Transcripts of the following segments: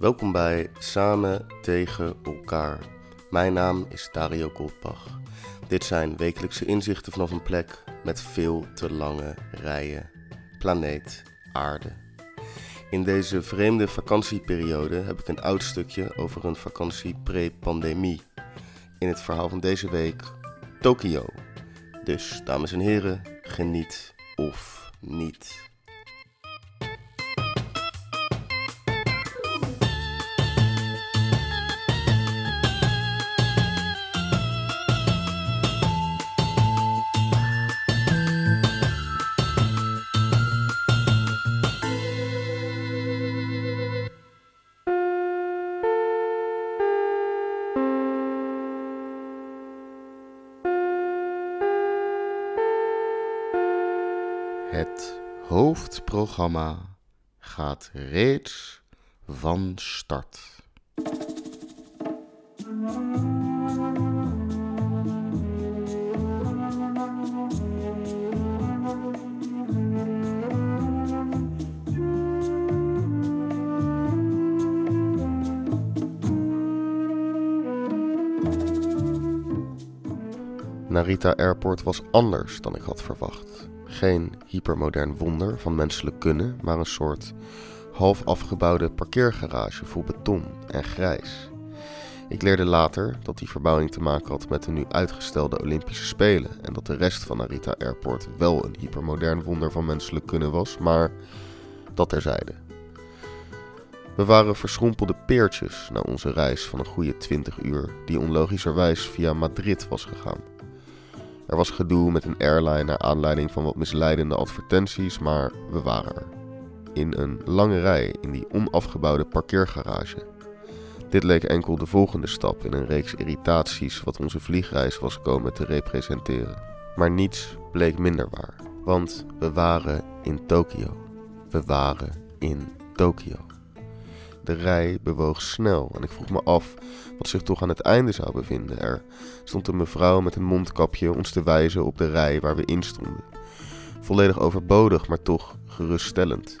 Welkom bij Samen tegen elkaar. Mijn naam is Dario Goldbach. Dit zijn wekelijkse inzichten vanaf een plek met veel te lange rijen. Planeet Aarde. In deze vreemde vakantieperiode heb ik een oud stukje over een vakantie pre-pandemie. In het verhaal van deze week Tokio. Dus, dames en heren, geniet of niet. Hoofdprogramma gaat reeds van start. Narita Airport was anders dan ik had verwacht. Geen hypermodern wonder van menselijk kunnen, maar een soort half afgebouwde parkeergarage vol beton en grijs. Ik leerde later dat die verbouwing te maken had met de nu uitgestelde Olympische Spelen en dat de rest van Narita Airport wel een hypermodern wonder van menselijk kunnen was, maar dat terzijde. We waren verschrompelde peertjes na onze reis van een goede 20 uur, die onlogischerwijs via Madrid was gegaan. Er was gedoe met een airline naar aanleiding van wat misleidende advertenties, maar we waren er. In een lange rij in die onafgebouwde parkeergarage. Dit leek enkel de volgende stap in een reeks irritaties wat onze vliegreis was komen te representeren. Maar niets bleek minder waar, want we waren in Tokio. We waren in Tokio. De rij bewoog snel en ik vroeg me af wat zich toch aan het einde zou bevinden. Er stond een mevrouw met een mondkapje ons te wijzen op de rij waar we in stonden. Volledig overbodig, maar toch geruststellend.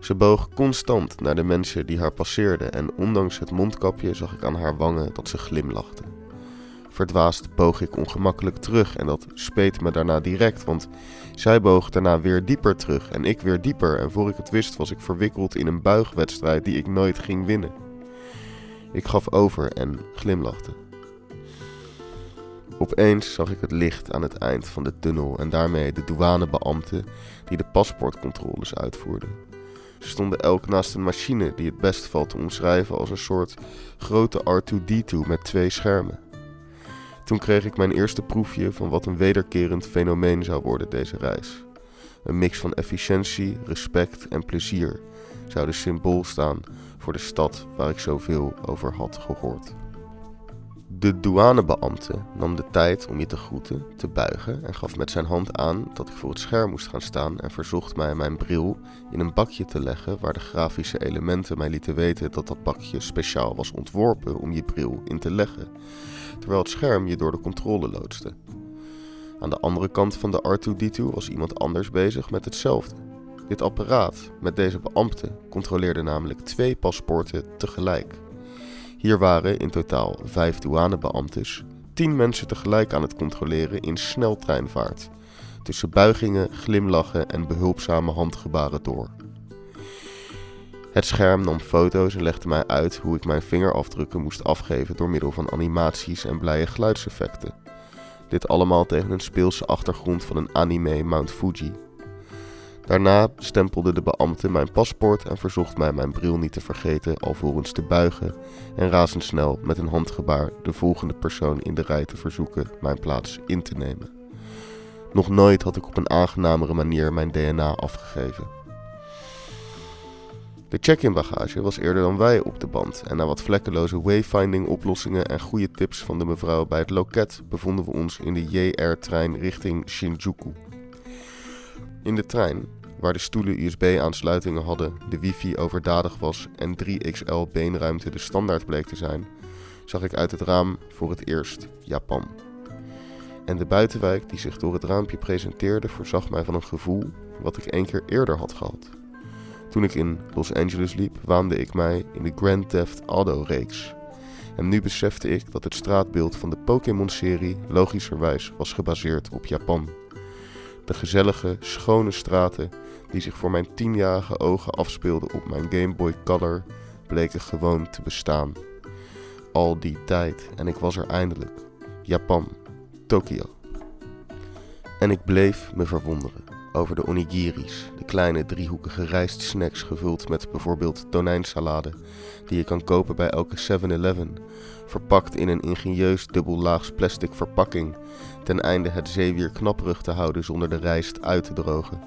Ze boog constant naar de mensen die haar passeerden en ondanks het mondkapje zag ik aan haar wangen dat ze glimlachte. Verdwaasd boog ik ongemakkelijk terug en dat speet me daarna direct, want zij boog daarna weer dieper terug en ik weer dieper en voor ik het wist was ik verwikkeld in een buigwedstrijd die ik nooit ging winnen. Ik gaf over en glimlachte. Opeens zag ik het licht aan het eind van de tunnel en daarmee de douanebeambten die de paspoortcontroles uitvoerden. Ze stonden elk naast een machine die het best valt te omschrijven als een soort grote R2D2 met twee schermen. Toen kreeg ik mijn eerste proefje van wat een wederkerend fenomeen zou worden deze reis. Een mix van efficiëntie, respect en plezier zou de symbool staan voor de stad waar ik zoveel over had gehoord. De douanebeambte nam de tijd om je te groeten, te buigen en gaf met zijn hand aan dat ik voor het scherm moest gaan staan en verzocht mij mijn bril in een bakje te leggen waar de grafische elementen mij lieten weten dat dat bakje speciaal was ontworpen om je bril in te leggen, terwijl het scherm je door de controle loodste. Aan de andere kant van de R2D2 was iemand anders bezig met hetzelfde. Dit apparaat met deze beambte controleerde namelijk twee paspoorten tegelijk. Hier waren in totaal vijf douanebeambtes, tien mensen tegelijk aan het controleren in sneltreinvaart, tussen buigingen, glimlachen en behulpzame handgebaren door. Het scherm nam foto's en legde mij uit hoe ik mijn vingerafdrukken moest afgeven door middel van animaties en blije geluidseffecten. Dit allemaal tegen een speelse achtergrond van een anime Mount Fuji. Daarna stempelde de beambte mijn paspoort en verzocht mij mijn bril niet te vergeten alvorens te buigen en razendsnel met een handgebaar de volgende persoon in de rij te verzoeken mijn plaats in te nemen. Nog nooit had ik op een aangenamere manier mijn DNA afgegeven. De check-in bagage was eerder dan wij op de band en na wat vlekkeloze wayfinding oplossingen en goede tips van de mevrouw bij het loket bevonden we ons in de JR-trein richting Shinjuku. In de trein, waar de stoelen USB-aansluitingen hadden, de wifi overdadig was en 3XL beenruimte de standaard bleek te zijn, zag ik uit het raam voor het eerst Japan. En de buitenwijk die zich door het raampje presenteerde voorzag mij van een gevoel wat ik één keer eerder had gehad. Toen ik in Los Angeles liep, waande ik mij in de Grand Theft Auto-reeks. En nu besefte ik dat het straatbeeld van de Pokémon-serie logischerwijs was gebaseerd op Japan. De gezellige, schone straten die zich voor mijn tienjarige ogen afspeelden op mijn Game Boy Color bleken gewoon te bestaan. Al die tijd en ik was er eindelijk. Japan, Tokio. En ik bleef me verwonderen over de onigiris, de kleine driehoekige rijstsnacks gevuld met bijvoorbeeld tonijnsalade, die je kan kopen bij elke 7-Eleven, verpakt in een ingenieus dubbellaags plastic verpakking, ten einde het zeewier knapperig te houden zonder de rijst uit te drogen.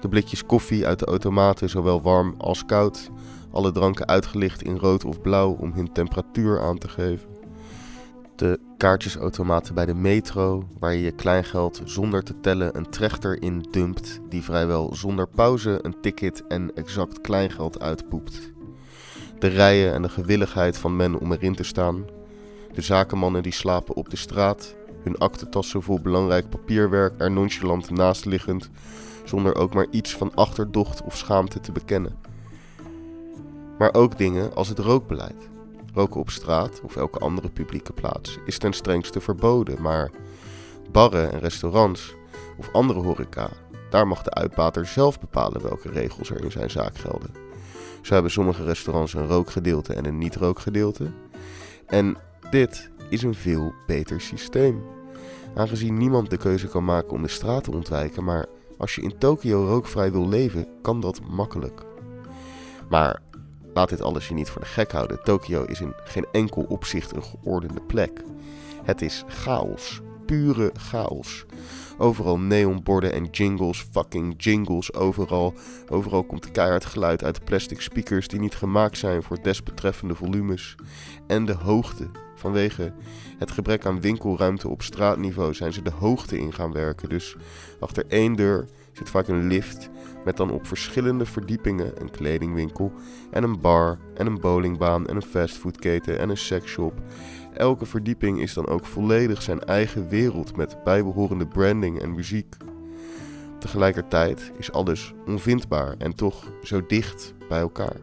De blikjes koffie uit de automaten, zowel warm als koud, alle dranken uitgelicht in rood of blauw om hun temperatuur aan te geven. De kaartjesautomaten bij de metro, waar je je kleingeld zonder te tellen een trechter in dumpt, die vrijwel zonder pauze een ticket en exact kleingeld uitpoept. De rijen en de gewilligheid van men om erin te staan. De zakenmannen die slapen op de straat, hun aktentassen vol belangrijk papierwerk er nonchalant naast liggend, zonder ook maar iets van achterdocht of schaamte te bekennen. Maar ook dingen als het rookbeleid. Roken op straat of elke andere publieke plaats is ten strengste verboden, maar barren en restaurants of andere horeca, daar mag de uitbater zelf bepalen welke regels er in zijn zaak gelden. Zo hebben sommige restaurants een rookgedeelte en een niet-rookgedeelte. En dit is een veel beter systeem. Aangezien niemand de keuze kan maken om de straat te ontwijken, maar als je in Tokio rookvrij wil leven, kan dat makkelijk. Maar laat dit alles je niet voor de gek houden. Tokio is in geen enkel opzicht een geordende plek. Het is chaos, pure chaos. Overal neonborden en jingles, fucking jingles overal. Overal komt keihard geluid uit plastic speakers die niet gemaakt zijn voor desbetreffende volumes. En de hoogte. Vanwege het gebrek aan winkelruimte op straatniveau zijn ze de hoogte in gaan werken. Dus achter één deur zit vaak een lift met dan op verschillende verdiepingen een kledingwinkel en een bar en een bowlingbaan en een fastfoodketen en een seksshop. Elke verdieping is dan ook volledig zijn eigen wereld met bijbehorende branding en muziek. Tegelijkertijd is alles onvindbaar en toch zo dicht bij elkaar.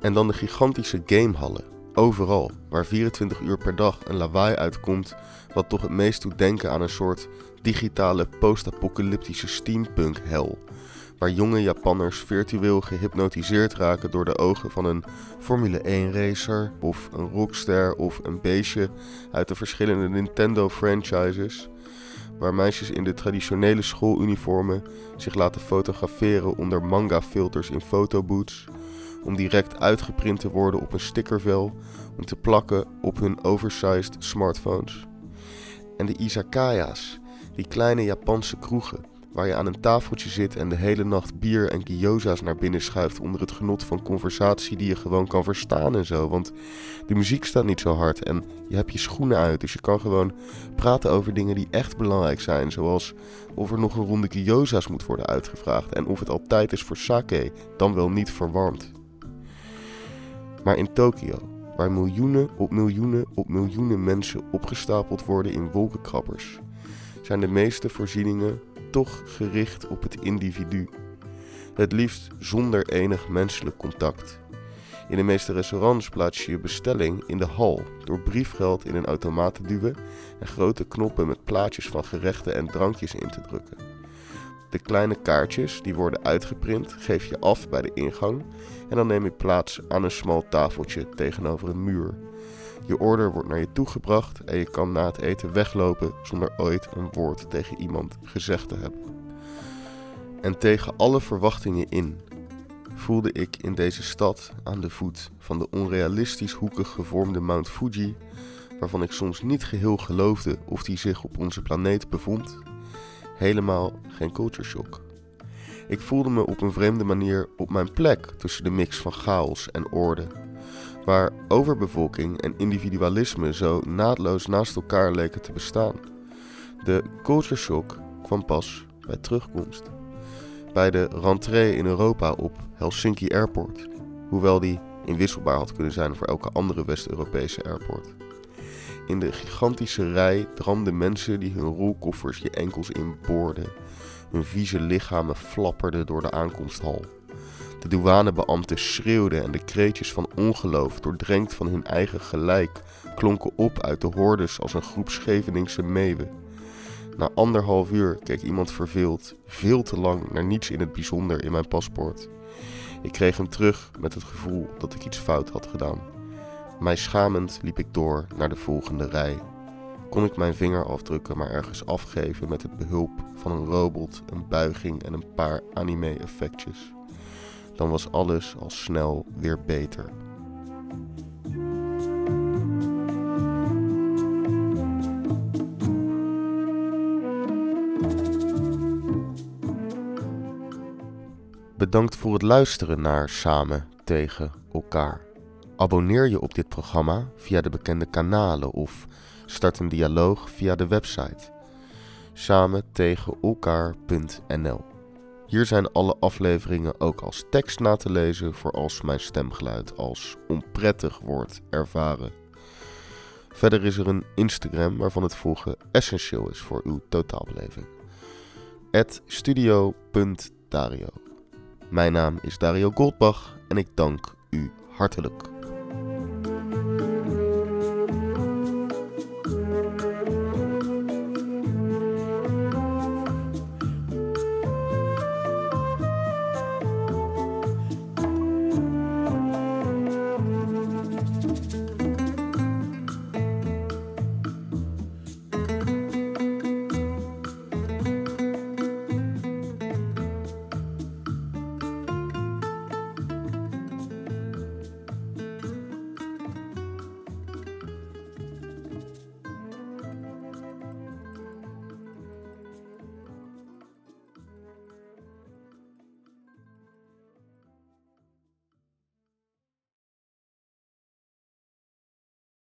En dan de gigantische gamehallen, overal, waar 24 uur per dag een lawaai uitkomt, wat toch het meest doet denken aan een soort digitale post-apocalyptische steampunk-hel waar jonge Japanners virtueel gehypnotiseerd raken door de ogen van een Formule 1 racer of een rockster of een beestje uit de verschillende Nintendo franchises, waar meisjes in de traditionele schooluniformen zich laten fotograferen onder manga filters in fotoboots, om direct uitgeprint te worden op een stickervel om te plakken op hun oversized smartphones. En de izakayas, die kleine Japanse kroegen waar je aan een tafeltje zit en de hele nacht bier en gyoza's naar binnen schuift onder het genot van conversatie die je gewoon kan verstaan en zo. Want de muziek staat niet zo hard en je hebt je schoenen uit, dus je kan gewoon praten over dingen die echt belangrijk zijn, zoals of er nog een ronde gyoza's moet worden uitgevraagd en of het al tijd is voor sake, dan wel niet verwarmd. Maar in Tokio, waar miljoenen op miljoenen op miljoenen mensen opgestapeld worden in wolkenkrabbers, zijn de meeste voorzieningen toch gericht op het individu. Het liefst zonder enig menselijk contact. In de meeste restaurants plaats je je bestelling in de hal door briefgeld in een automaat te duwen en grote knoppen met plaatjes van gerechten en drankjes in te drukken. De kleine kaartjes die worden uitgeprint geef je af bij de ingang en dan neem je plaats aan een smal tafeltje tegenover een muur. Je order wordt naar je toegebracht en je kan na het eten weglopen zonder ooit een woord tegen iemand gezegd te hebben. En tegen alle verwachtingen in voelde ik in deze stad aan de voet van de onrealistisch hoekig gevormde Mount Fuji, waarvan ik soms niet geheel geloofde of die zich op onze planeet bevond, helemaal geen culture shock. Ik voelde me op een vreemde manier op mijn plek tussen de mix van chaos en orde waar overbevolking en individualisme zo naadloos naast elkaar leken te bestaan. De culture shock kwam pas bij terugkomst. Bij de rentree in Europa op Helsinki Airport, hoewel die inwisselbaar had kunnen zijn voor elke andere West-Europese airport. In de gigantische rij dramden mensen die hun rolkoffers je enkels inboorden. Hun vieze lichamen flapperden door de aankomsthal. De douanebeambten schreeuwden en de kreetjes van ongeloof, doordrenkt van hun eigen gelijk, klonken op uit de hordes als een groep Scheveningse meeuwen. Na anderhalf uur keek iemand verveeld, veel te lang naar niets in het bijzonder in mijn paspoort. Ik kreeg hem terug met het gevoel dat ik iets fout had gedaan. Mij schamend liep ik door naar de volgende rij. Kon ik mijn vingerafdrukken maar ergens afgeven met het behulp van een robot, een buiging en een paar anime-effectjes. Dan was alles al snel weer beter. Bedankt voor het luisteren naar Samen tegen elkaar. Abonneer je op dit programma via de bekende kanalen of start een dialoog via de website samen tegen elkaar.nl. Hier zijn alle afleveringen ook als tekst na te lezen voor als mijn stemgeluid als onprettig wordt ervaren. Verder is er een Instagram waarvan het volgen essentieel is voor uw totaalbeleving. studio.dario. Mijn naam is Dario Goldbach en ik dank u hartelijk.